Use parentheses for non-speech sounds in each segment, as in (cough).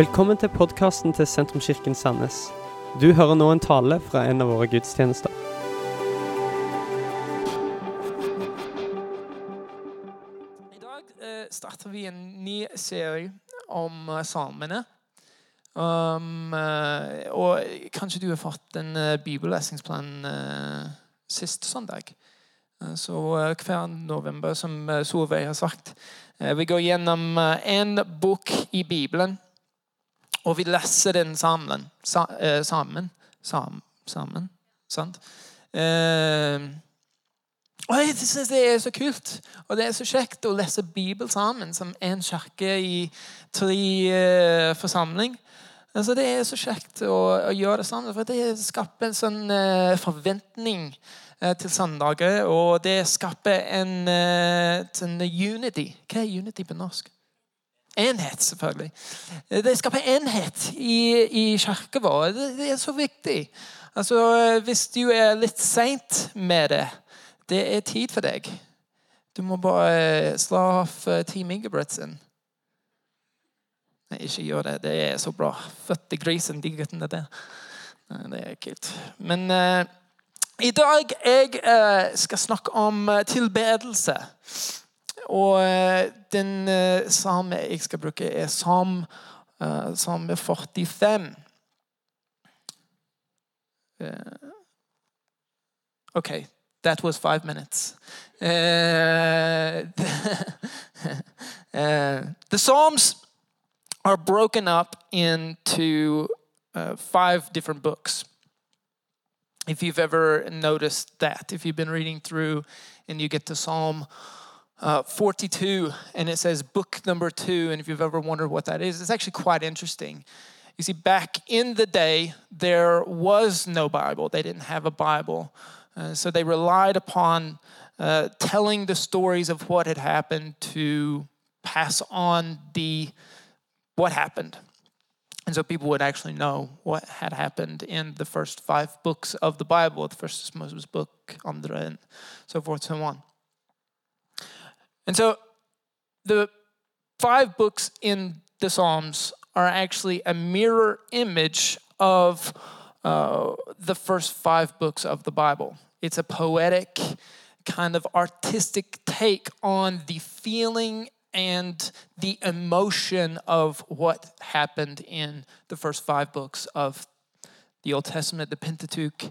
Velkommen til podkasten til Sentrumskirken Sandnes. Du hører nå en tale fra en av våre gudstjenester. I dag eh, starter vi en ny serie om uh, samene. Um, uh, og kanskje du har fått en uh, bibellesingsplan sist søndag. Så hver november, som Solveig har sagt, vi går gjennom én bok i Bibelen, og vi leser den sammen. sammen. eh, sammen. Sammen. Sant? Eh, og jeg synes Det er så kult og det er så kjekt å lese Bibel sammen som en kirke i tre eh, forsamling. Altså, det er så kjekt å, å gjøre det sammen, for det skaper en sånn uh, forventning uh, til søndager. Og det skaper en, uh, unity. Hva er unity på norsk? Enhet, selvfølgelig. Det skaper enhet i, i kirken vår. Det, det er så viktig. Altså, Hvis du er litt seint med det, det er tid for deg. Du må bare slå av eh, Team Ingebrigtsen. Nei, ikke gjør det. Det er så bra. Fødte grisen, de guttene der. Det er kult. Men uh, i dag jeg uh, skal snakke om tilbedelse. Og eh, den eh, salme jeg skal bruke, er Psalm, eh, salme 45. Eh, OK, that was five minutes. Uh, uh, (laughs) the Psalms are broken up into uh, five different books. If you've ever noticed that, if you've been reading through and you get to Psalm uh, 42 and it says book number two, and if you've ever wondered what that is, it's actually quite interesting. You see, back in the day, there was no Bible, they didn't have a Bible. Uh, so they relied upon uh, telling the stories of what had happened to pass on the what happened. And so people would actually know what had happened in the first five books of the Bible, the first Moses book, Andre, and so forth and so on. And so the five books in the Psalms are actually a mirror image of uh, the first five books of the Bible. It's a poetic, kind of artistic take on the feeling and the emotion of what happened in the first five books of the Old Testament, the Pentateuch.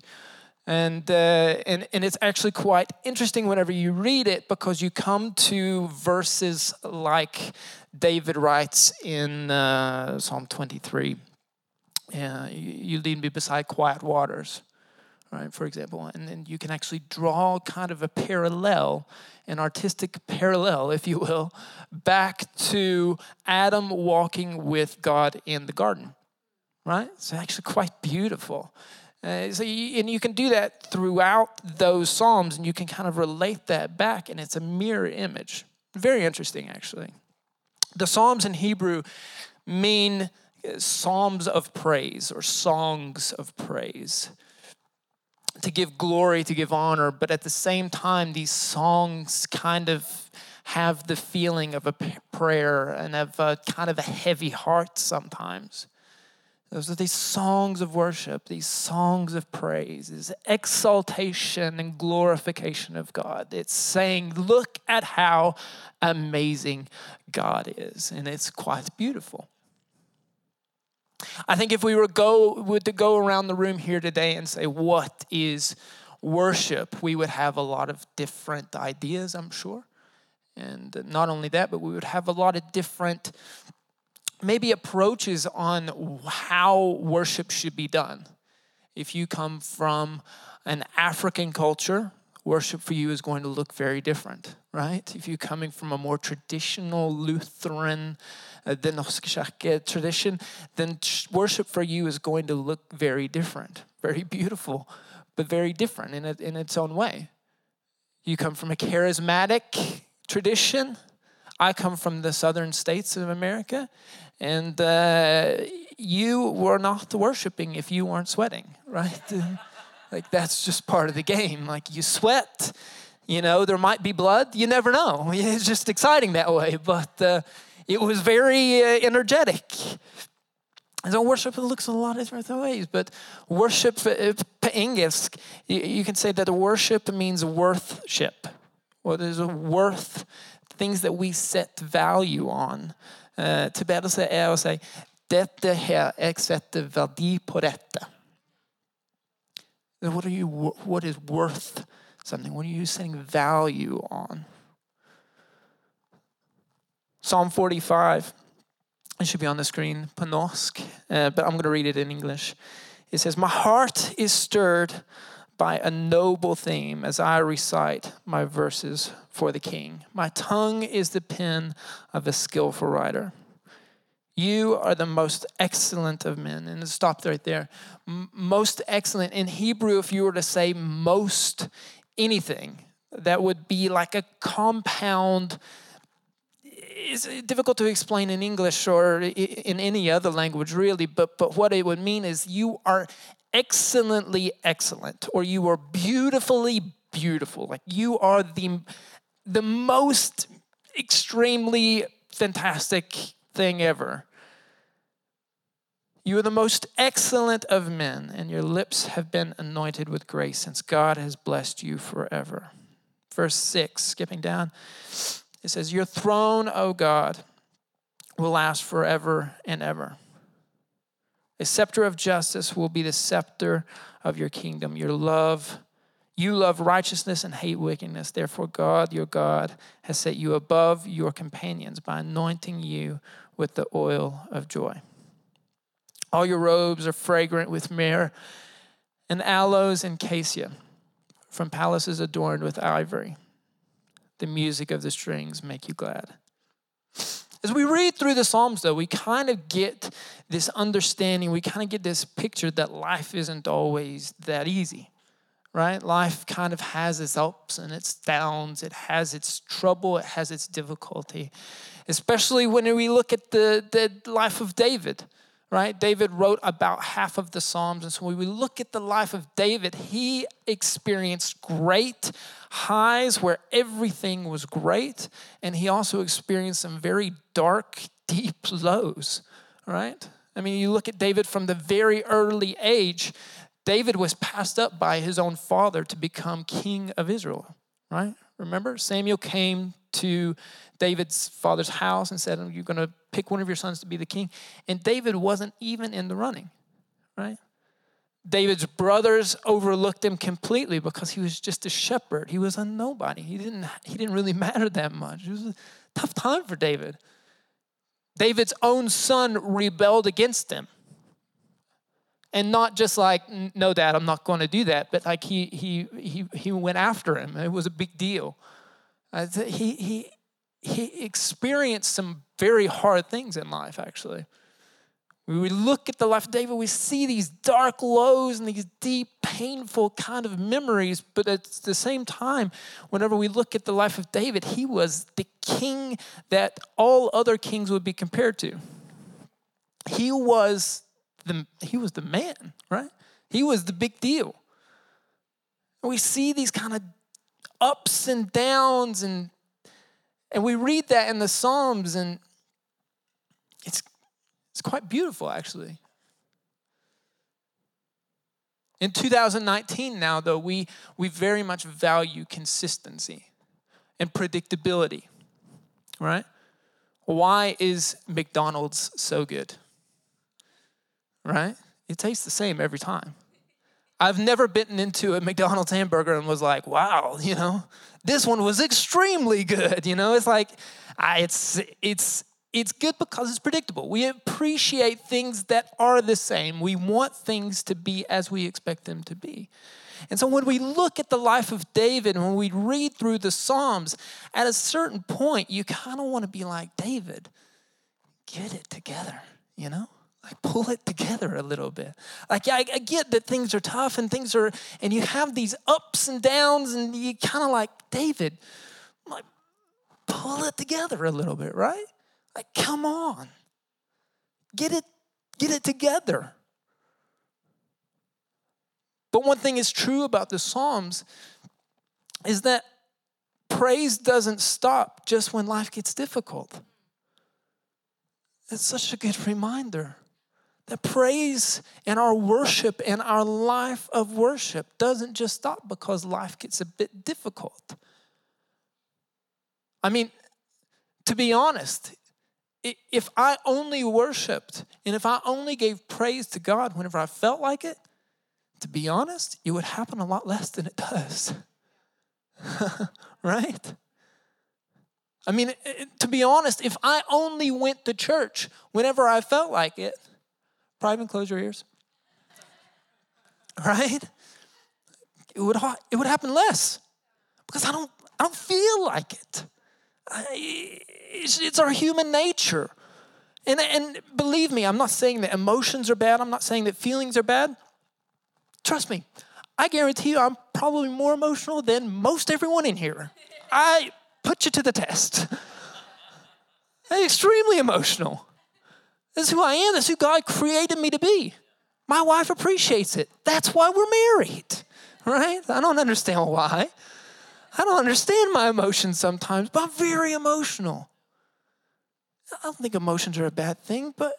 And, uh, and, and it's actually quite interesting whenever you read it because you come to verses like David writes in uh, Psalm 23 uh, you, you lead me beside quiet waters right for example. And then you can actually draw kind of a parallel an artistic parallel if you will back to adam walking with god in the garden right? It's actually quite beautiful uh, so you, and you can do that throughout those psalms and you can kind of relate that back and it's a mirror image. Very interesting actually. The psalms in hebrew mean psalms of praise or songs of praise. To give glory, to give honor, but at the same time, these songs kind of have the feeling of a prayer and of a kind of a heavy heart sometimes. Those are these songs of worship, these songs of praise, this exaltation and glorification of God. It's saying, look at how amazing God is. And it's quite beautiful. I think if we were go to go around the room here today and say what is worship, we would have a lot of different ideas, I'm sure. And not only that, but we would have a lot of different maybe approaches on how worship should be done. If you come from an African culture, worship for you is going to look very different, right? If you're coming from a more traditional Lutheran, uh, tradition, then worship for you is going to look very different, very beautiful, but very different in, it, in its own way. You come from a charismatic tradition. I come from the southern states of America, and uh, you were not worshiping if you weren't sweating, right? (laughs) like that's just part of the game. Like you sweat, you know, there might be blood. You never know. (laughs) It's just exciting that way. But uh, it was very uh, energetic. And so worship looks a lot of different ways, but worship uh, på engelsk, you, you can say that worship means worthship. Or there's a worth, things that we set value on. Uh, tilbedelse er å si dette her, jeg setter verdi på dette. What, are you, what is worth something? What are you setting value on? Psalm 45 it should be on the screen, Panosk, uh, but I'm going to read it in English. It says, My heart is stirred by a noble theme as I recite my verses for the king. My tongue is the pen of a skillful writer. You are the most excellent of men. And it stopped right there. Most excellent. In Hebrew, if you were to say most anything, that would be like a compound it's difficult to explain in English or in any other language, really, but, but what it would mean is you are excellently excellent or you are beautifully beautiful. Like you are the, the most extremely fantastic thing ever. You are the most excellent of men, and your lips have been anointed with grace since God has blessed you forever. Verse 6, skipping down. It says, Your throne, O God, will last forever and ever. A scepter of justice will be the scepter of your kingdom. Your love, you love righteousness and hate wickedness. Therefore, God, your God, has set you above your companions by anointing you with the oil of joy. All your robes are fragrant with myrrh and aloes and cassia from palaces adorned with ivory the music of the strings make you glad. As we read through the Psalms, though, we kind of get this understanding, we kind of get this picture that life isn't always that easy, right? Life kind of has its ups and its downs, it has its trouble, it has its difficulty, especially when we look at the, the life of David right? David wrote about half of the Psalms. And so when we look at the life of David, he experienced great highs where everything was great. And he also experienced some very dark, deep (laughs) lows, right? I mean, you look at David from the very early age, David was passed up by his own father to become king of Israel, right? Remember, Samuel came to David's father's house and said, You're going to pick one of your sons to be the king. And David wasn't even in the running, right? David's brothers overlooked him completely because he was just a shepherd. He was a nobody. He didn't, he didn't really (laughs) matter that much. It was a tough time for David. David's own son rebelled against him. And not just like, no, dad, I'm not going to do that, but like he, he, he, he went after him. It was a big deal. Uh, he, he, he experienced some very hard things in life, actually. We look at the life of David, we see these dark lows and these deep, painful kind of memories. But at the same time, whenever we look at the life of David, he was the king that all other kings would be compared to. He was the, he was the man, right? He was the big deal. we see these kind of ups and downs and and we read that in the Psalms, and it's, it's quite beautiful, actually. In 2019, now, though, we, we very much value consistency and predictability, right? Why is McDonald's so good? Right? It tastes the same every time. I've never bitten into a McDonald's hamburger and was like, wow, (laughs) you know, this one was extremely good. You know, it's like, I, it's, it's, it's good because it's predictable. We appreciate things that are the same. We want things to be as we expect them to be. And so when we look at the life of David when we read through the Psalms, at a certain point, you kind of want to be like, David, get it together, you know? Like pull it together a little bit. Like I, I, get that things are tough and things are, and you have these ups and downs, and you kind of like David, like pull it together a little bit, right? Like come on, get it, get it together. But one thing is true about the Psalms is that praise doesn't stop just when life gets difficult. It's such a good reminder that praise and our worship and our life of worship doesn't just stop because life gets a bit difficult. I mean, to be honest, if I only worshiped and if I only gave praise to God whenever I felt like it, to be honest, it would happen a lot less than it does. (laughs) right? I mean, to be honest, if I only went to church whenever I felt like it, probably even close your ears. Right? It would, it would happen less because I don't, I don't feel like it. It's, it's our human nature. And, and believe me, I'm not saying that emotions are bad. I'm not saying that feelings are bad. Trust me, I guarantee you I'm probably more emotional than most everyone in here. I put you to the test. I'm (laughs) extremely emotional. This is who I am. This is who God created me to be. My wife appreciates it. That's why we're married, right? I don't understand why. I don't understand my emotions sometimes, but I'm very emotional. I don't think emotions are a bad thing, but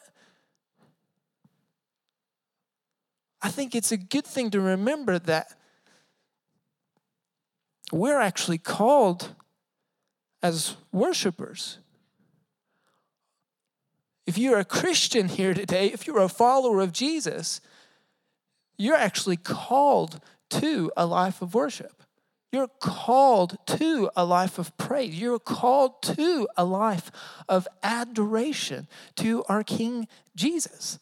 I think it's a good thing to remember that we're actually called as worshipers. If you're a Christian here today, if you're a follower of Jesus, you're actually called to a life of worship. You're called to a life of praise. You're called to a life of adoration to our King Jesus.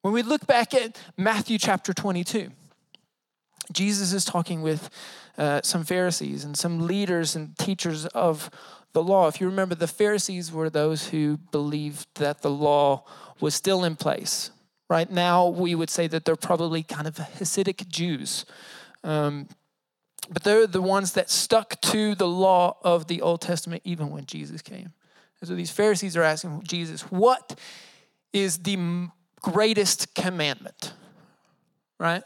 When we look back at Matthew chapter 22, Jesus is talking with uh, some Pharisees and some leaders and teachers of the law. If you remember, the Pharisees were those who believed that the law was still in place. Right now, we would say that they're probably kind of Hasidic Jews. Um, but they're the ones that stuck to the law of the Old Testament even when Jesus came. And so these Pharisees are asking Jesus, what is the greatest commandment? Right?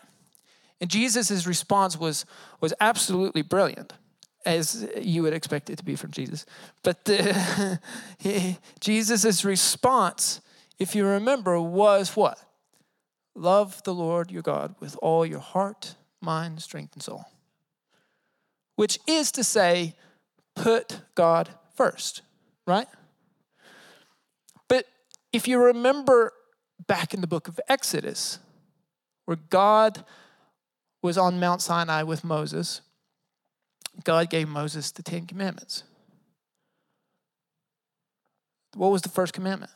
And Jesus' response was, was absolutely brilliant, as you would expect it to be from Jesus. But uh, (laughs) Jesus' response, if you remember, was what? Love the Lord your God with all your heart, mind, strength, and soul. Which is to say, put God first, right? But if you remember back in the book of Exodus, where God was on Mount Sinai with Moses, God gave Moses the Ten Commandments. What was the first commandment?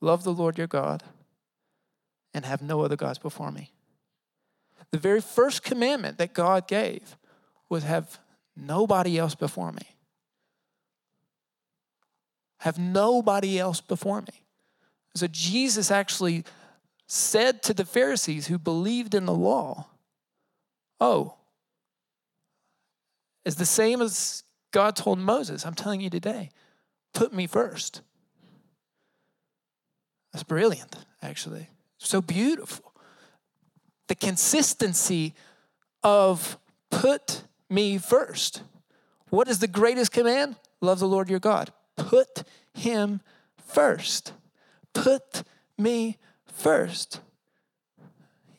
Love the Lord your God and have no other gods before me. The very first commandment that God gave was have nobody else before me. Have nobody else before me. So Jesus actually said to the Pharisees who believed in the law, Oh, it's the same as God told Moses. I'm telling you today, put me first. That's brilliant, actually. So beautiful. The consistency of put me first. What is the greatest command? Love the Lord your God. Put him first. Put me first.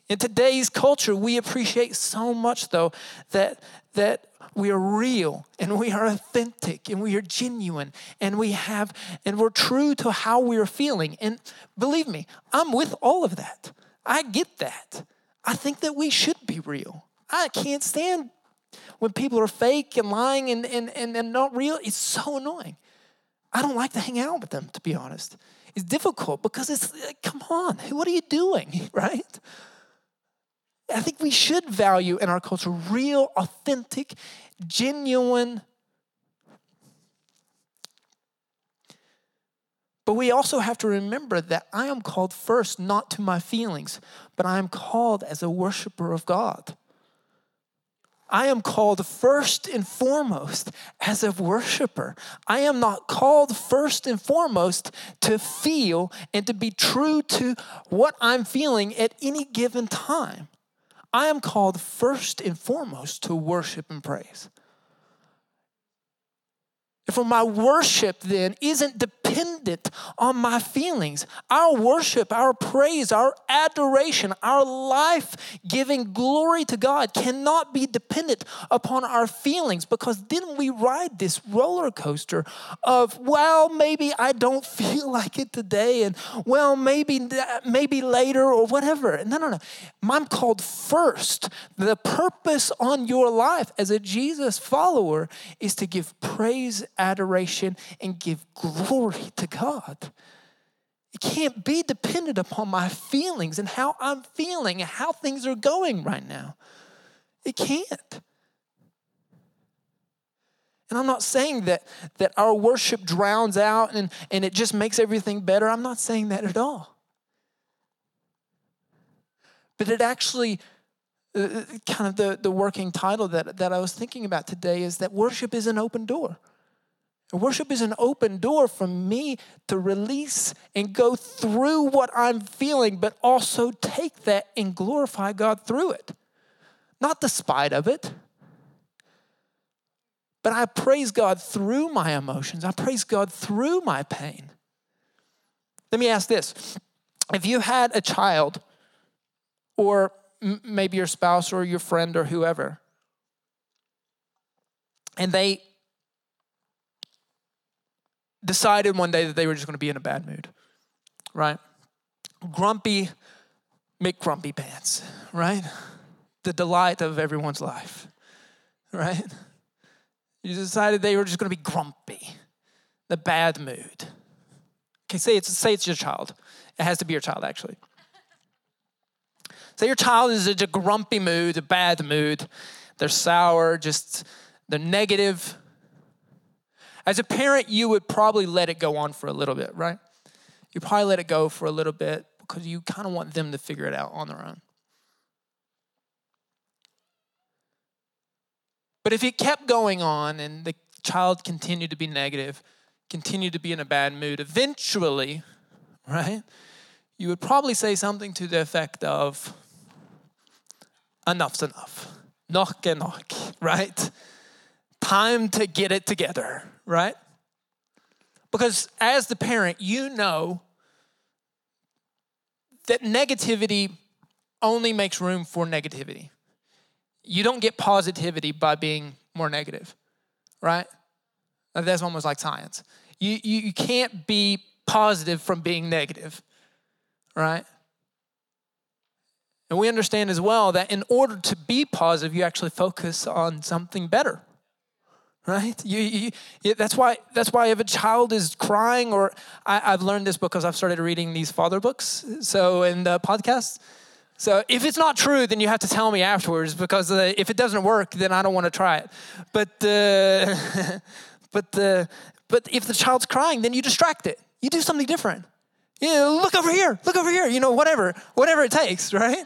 In today's culture, we appreciate so much, though, that, that we are real and we are authentic and we are genuine and we have and we're true to how we're feeling. And believe me, I'm with all of that. I get that. I think that we should be real. I can't stand when people are fake and lying and, and, and, and not real. It's so annoying. I don't like to hang out with them, to be honest. It's difficult because it's, uh, come on, what are you doing, (laughs) right? I think we should value in our culture real, authentic, genuine. But we also have to remember that I am called first not to my feelings, but I am called as a worshiper of God. I am called first and foremost as a worshiper. I am not called first and foremost to feel and to be true to what I'm feeling at any given time. I am called first and foremost to worship and praise. For my worship then isn't dependent on my feelings. Our worship, our praise, our adoration, our life giving glory to God cannot be dependent upon our feelings because then we ride this roller coaster of, well, maybe I don't (laughs) feel like it today, and well, maybe, maybe later or whatever. No, no, no. I'm called first. The purpose on your life as a Jesus follower is to give praise, adoration, and give glory to God. It can't be dependent upon my feelings and how I'm feeling and how things are going right now. It can't. And I'm not saying that, that our worship drowns out and, and it just makes everything better. I'm not saying that at all. But it actually uh, uh, kind of the, the working title that, that I was thinking about today is that worship is an open door. Worship is an open door for me to release and go through what I'm feeling, but also take that and glorify God through it. Not despite of it, but I praise God through my emotions. I praise God through my pain. Let me ask this if you had a child, or maybe your spouse or your friend or whoever. And they decided one day that they were just going to be in a bad mood, right? Grumpy McGrumpy pants, right? The delight of everyone's life, right? You decided they were just going to be grumpy, the bad mood. Okay, say it's say it's your child. It has to be your child, actually. Say your child is in a grumpy mood, a bad mood. They're sour, just they're negative. As a parent, you would probably let it go on for a little bit, right? You probably let it go for a little bit because you kind of want them to figure it out on their own. But if it kept going on and the child continued to be negative, continued to be in a bad mood, eventually, right, you would probably say something to the effect of, enough's enough. Knock and knock, right? Time to get it together, right? Because as the parent, you know that negativity only makes room for negativity. You don't get positivity by being more negative, right? That's almost like science. You, you, you can't be positive from being negative, right? And we understand as well that in order to be positive, you actually focus on something better. Right? You, you, you, that's why that's why if a child is crying, or I, have learned this because I've started reading these father books. So in the podcast, so if it's not true, then you have to tell me afterwards because uh, if it doesn't work, then I don't want to try it. But uh, (laughs) but uh, but if the child's crying, then you distract it. You do something different. You know, look over here, look over here, you know, whatever, whatever it takes, (laughs) right?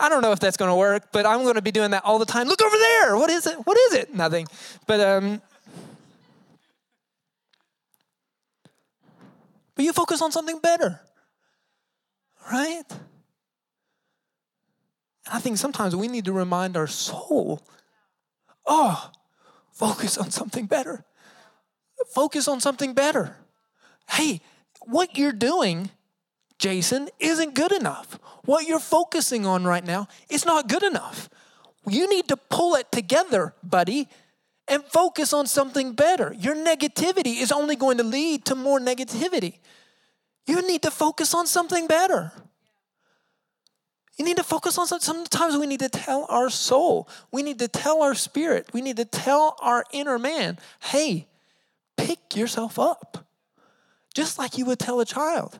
I don't know if that's going to work, but I'm going to be doing that all the time. Look over there. What is it? What is it? Nothing. But um But you focus on something better. Right? I think sometimes we need to remind our soul, oh, focus on something better. Focus on something better. Hey, what you're doing, Jason, isn't good enough. What you're focusing on right now is not good enough. You need to pull it together, buddy, and focus on something better. Your negativity is only going to lead to more negativity. You need to focus on something better. You need to focus on something. Sometimes we need to tell our soul, we need to tell our spirit, we need to tell our inner man, hey, pick yourself up. Just like you would tell a child,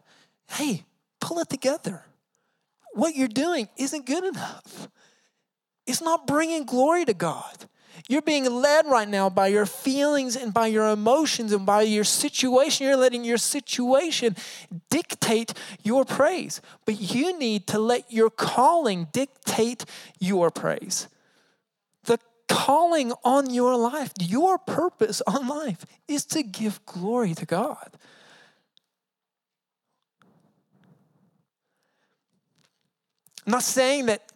hey, pull it together. What you're doing isn't good enough. It's not bringing glory to God. You're being led right now by your feelings and by your emotions and by your situation. You're letting your situation dictate your praise. But you need to let your calling dictate your praise. The calling on your life, your purpose on life is to give glory to God. I'm not saying that,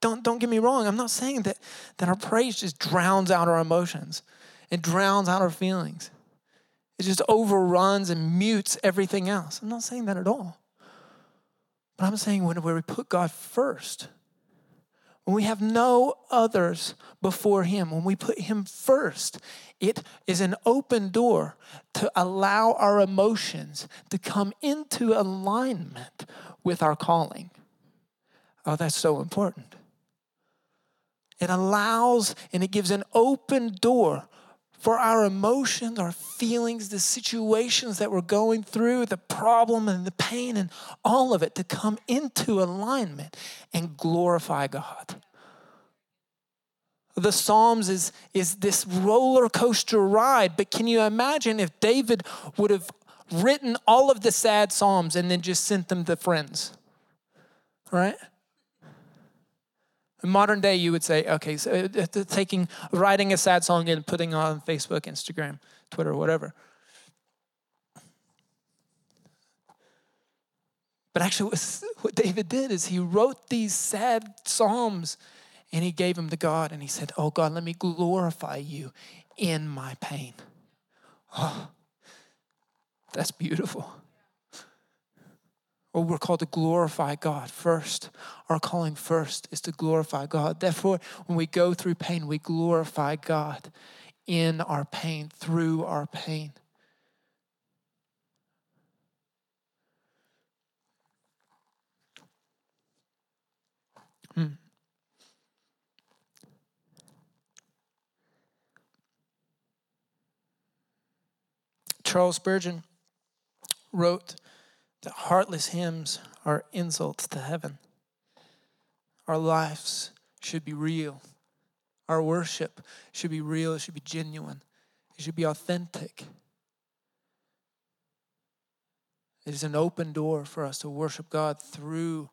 don't, don't get me wrong, I'm not saying that, that our praise just drowns out our emotions, it drowns out our feelings. It just overruns and mutes everything else. I'm not saying that at all. But I'm saying when we put God first, when we have no others before Him, when we put Him first, it is an open door to allow our emotions to come into alignment with our calling. Oh, that's so important. It allows and it gives an open door for our emotions, our feelings, the situations that we're going through, the problem and the pain, and all of it to come into alignment and glorify God. The Psalms is, is this roller coaster ride, but can you imagine if David would have written all of the sad Psalms and then just sent them to friends? Right? In modern day, you would say, okay, so uh, taking, writing a sad song and putting on Facebook, Instagram, Twitter, whatever. But actually, (laughs) what David did is he wrote these sad psalms and he gave them to God and he said, Oh God, let me glorify you in my pain. Oh, that's beautiful. Or we're called to glorify God first. Our calling first is to glorify God. Therefore, when we go through pain, we glorify God in our pain, through our pain. Hmm. Charles Spurgeon wrote that heartless hymns are insults to heaven. Our lives should be real. Our worship should be real, it should be genuine, it should be authentic. It is an open door for us to worship God through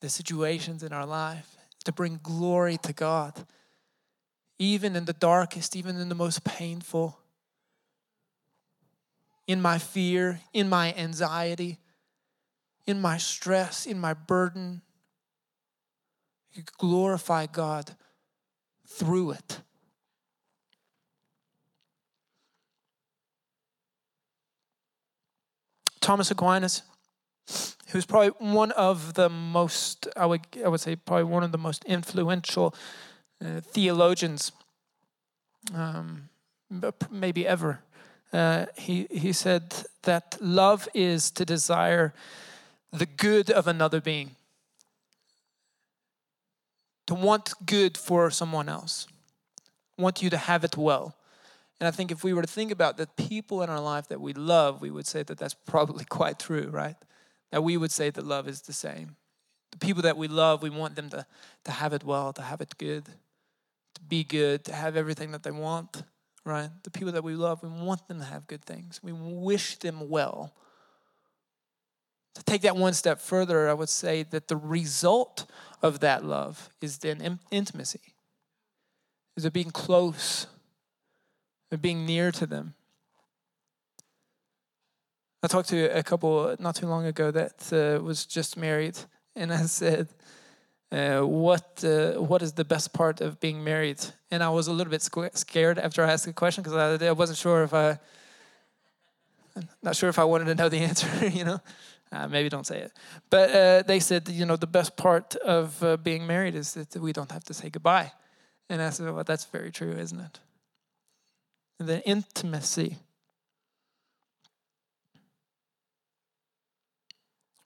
the situations in our life, to bring glory to God, even in the darkest, even in the most painful in my fear, in my anxiety, in my stress, in my burden. You glorify God through it. Thomas Aquinas, who's probably one of the most, I would, I would say, probably one of the most influential uh, theologians, um, maybe ever uh, he, he said that love is to desire the good of another being, to want good for someone else, want you to have it well. And I think if we were to think about the people in our life that we love, we would say that that's probably (laughs) quite true, right? That we would say that love is the same. The people that we love, we want them to, to have it well, to have it good, to be good, to have everything that they want right? The people that we love, we want them to have good things. We wish them well. To take that one step further, I would say that the result of that love is then intimacy, is it being close, of being near to them. I talked to a couple not too long ago that uh, was just married, and I said, uh, what uh, what is the best part of being married? And I was a little bit scared after I asked the question because I, I, wasn't sure if I, not sure if I wanted to know the (laughs) answer. You know, uh, maybe don't say it. But uh, they said, you know, the best part of uh, being married is that we don't have to say goodbye. And I said, well, that's very true, isn't it? And the intimacy.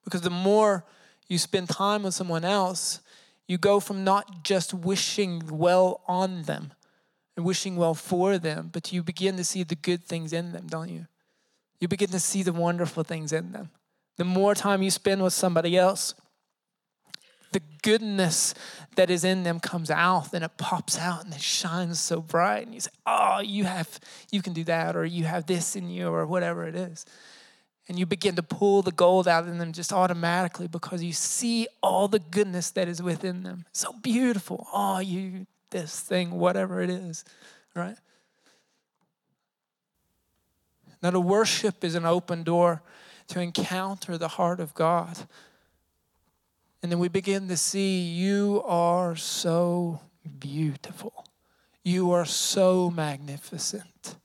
Because the more you spend time with someone else, you go from not just wishing well on them and wishing well for them, but you begin to see the good things in them, don't you? You begin to see the wonderful things in them. The more time you spend with somebody else, the goodness that is in them comes out and it pops out and it shines so bright and you say oh you have you can do that or you have this in you or whatever it is and you begin to pull the gold out of them just automatically because you see all the goodness that is within them. So beautiful. Oh, you, this thing, whatever it is, right? Now, the worship is an open door to encounter the heart of God. And then we begin to see you are so beautiful. You are so magnificent.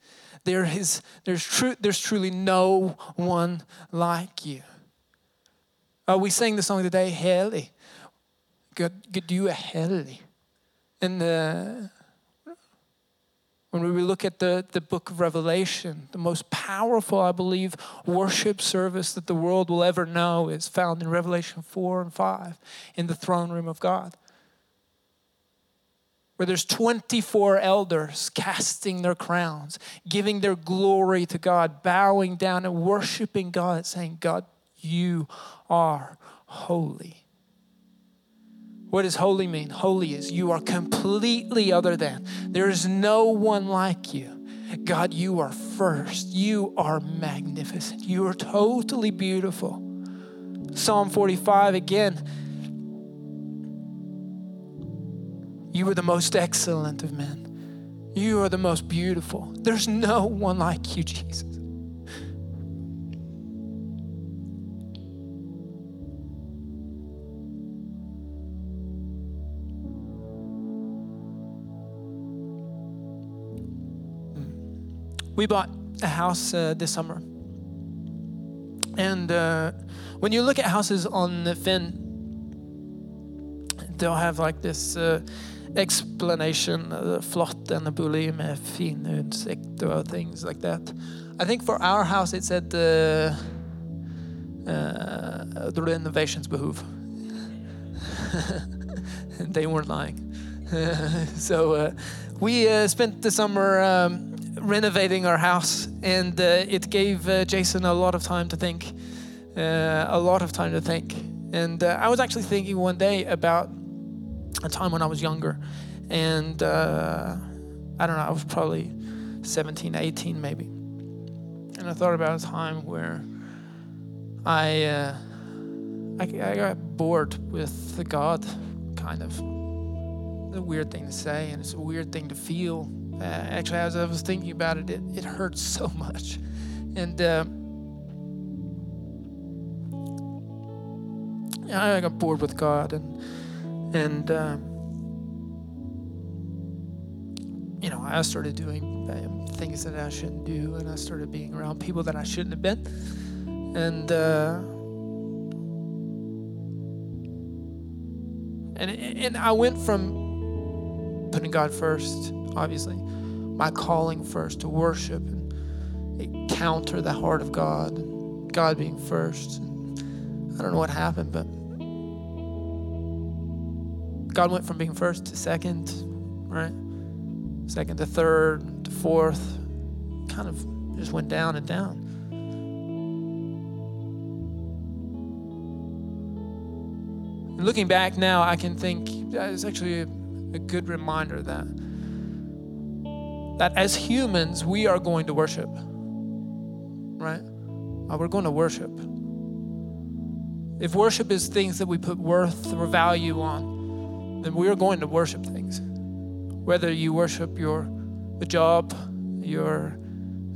There is, there's, tru- there's truly no one like you. Uh, we sang the song today, Hellig. God, God, you are hellig. And uh, when we look at the, the book of Revelation, the most powerful, I believe, worship service that the world will ever know is found in Revelation 4 and 5 in the throne room of God. Where there's 24 elders casting their crowns, giving their glory to God, bowing down and worshiping God, saying, God, you are holy. What does holy mean? Holy is you are completely other than. There is no one like you. God, you are first. You are magnificent. You are totally beautiful. Psalm 45 again. You are the most excellent of men. You are the most beautiful. There's no one like you, Jesus. We bought a house uh, this summer. And uh, when you look at houses on the Finn, they'll have like this uh, explanation, uh, flott and bolig med fin utsikt or things like that. I think for our house it said uh, uh, the renovationsbehov. (laughs) they weren't lying. (laughs) so we spent the summer um, renovating our house, and uh, it gave uh, Jason a lot of time to think. Uh, a lot of time to think. And uh, I was actually thinking one day about a time when I was younger, and uh, I don't know, I was probably 17, 18 maybe. And I thought about a time where I, uh, I, I got bored with God, kind of. It's a weird thing to say, and it's a weird thing to feel uh, actually, as I was thinking about it, it, it hurts (laughs) so much. And uh, I got bored with God, and and uh, you know, I started doing um, things that I shouldn't do, and I started being around people that I shouldn't have been, and. Uh, and and I went from putting God first obviously, my calling first to worship and encounter the heart of God, God being first. I don't know what happened, but God went from being first to second, right? Second to third to fourth, kind of just went down and down. looking back now, I can think it's actually a, a good reminder that that as humans, we are going to worship. Right? Uh, we're going to worship. If worship is things that we put worth or value on, then we are going to worship things. Whether you worship your job, your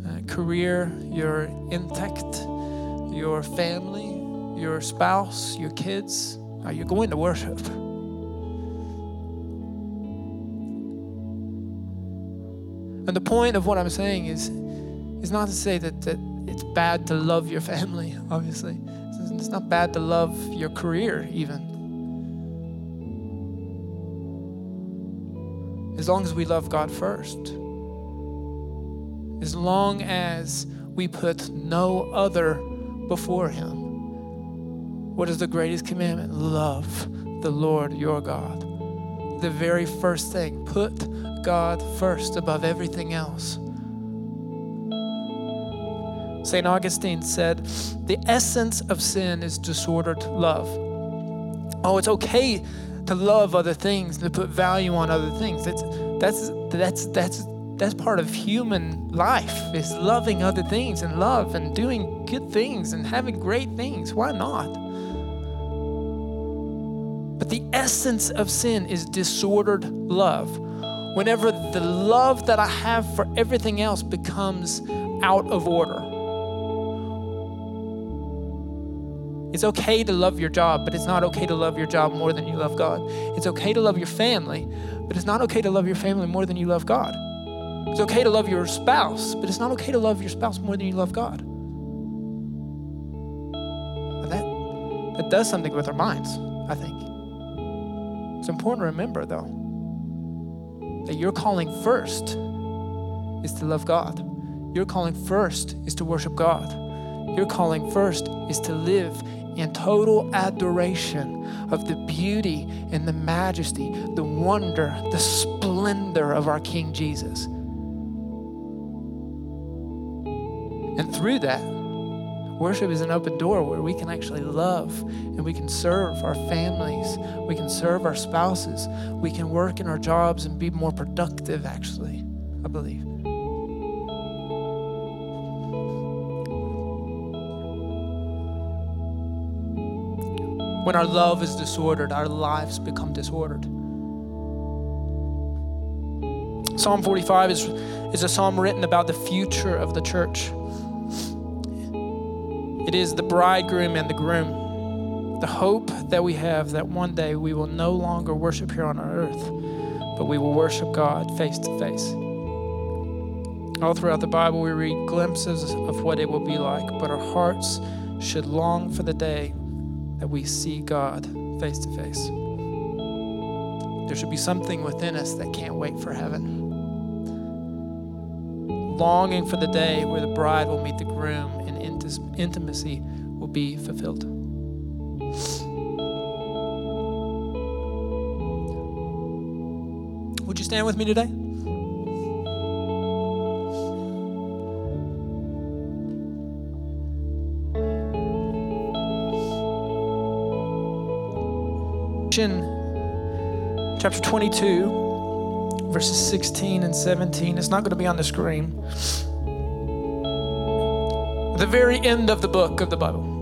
uh, career, your intellect, your family, your spouse, your kids, are you going to worship? And the point of what I'm saying is, is not to say that, that it's bad to love your family, (laughs) obviously. It's not bad to love your career, even. As long as we love God first. As long as we put no other before Him. What is the greatest commandment? Love the Lord your God. The very first thing. Put God first above everything else. St. Augustine said, The essence of sin is disordered love. Oh, it's okay to love other things, to put value on other things. That's, that's, that's, that's, that's part of human life, is loving other things and love and doing good things and having great things. Why not? But the essence of sin is disordered love whenever the love that I have for everything else becomes out of order. It's okay to love your job, but it's not okay to love your job more than you love God. It's okay to love your family, but it's not okay to love your family more than you love God. It's okay to love your spouse, but it's not okay to love your spouse more than you love God. That, that does something with our minds, I think. It's important to remember, though, that your calling first is to love God. Your calling first is to worship God. Your calling first is to live in total adoration of the beauty and the majesty, the wonder, the splendor of our King Jesus. And through that, worship is an open door where we can actually love and we can serve our families, we can serve our spouses, we can work in our jobs and be more productive, actually, I believe. When our love is disordered, our lives become disordered. Psalm 45 is, is a psalm written about the future of the church. It is the bridegroom and the groom. The hope that we have that one day we will no longer worship here on earth, but we will worship God face to face. All throughout the Bible, we read glimpses of what it will be like, but our hearts should long for the day that we see God face to face. There should be something within us that can't wait for heaven. Longing for the day where the bride will meet the groom and intimacy will be fulfilled. Would you stand with me today? chapter 22, verses 16 and 17. It's not going to be on the screen. the very end of the book of the Bible.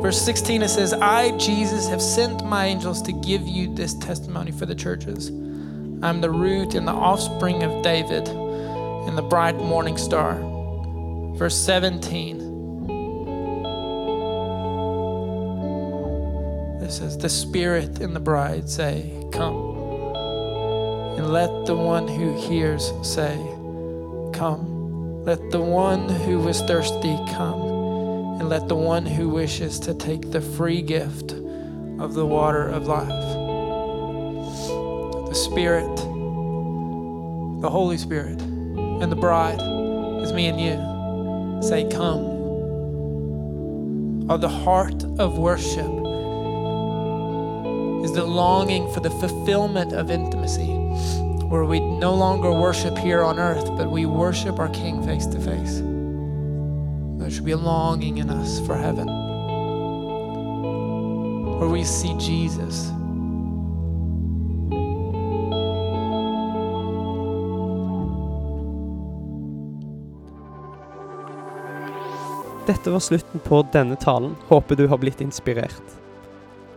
Verse 16, it says, I, Jesus, have sent my angels to give you this testimony for the churches. I'm the root and the offspring of David and the bright morning star. Verse 17, it says, The Spirit and the bride say, Come. And let the one who hears say, Come. Let the one who is thirsty come. And let the one who wishes to take the free gift of the water of life. The Spirit, the Holy Spirit, and the bride is me and you. Say, Come. Of the heart of worship is the longing for the fulfillment of intimacy, where we no longer worship here on earth, but we worship our King face to face. There should be a longing in us for heaven, where we see Jesus. Dette var slutten på denne talen. Håper du har blitt inspirert.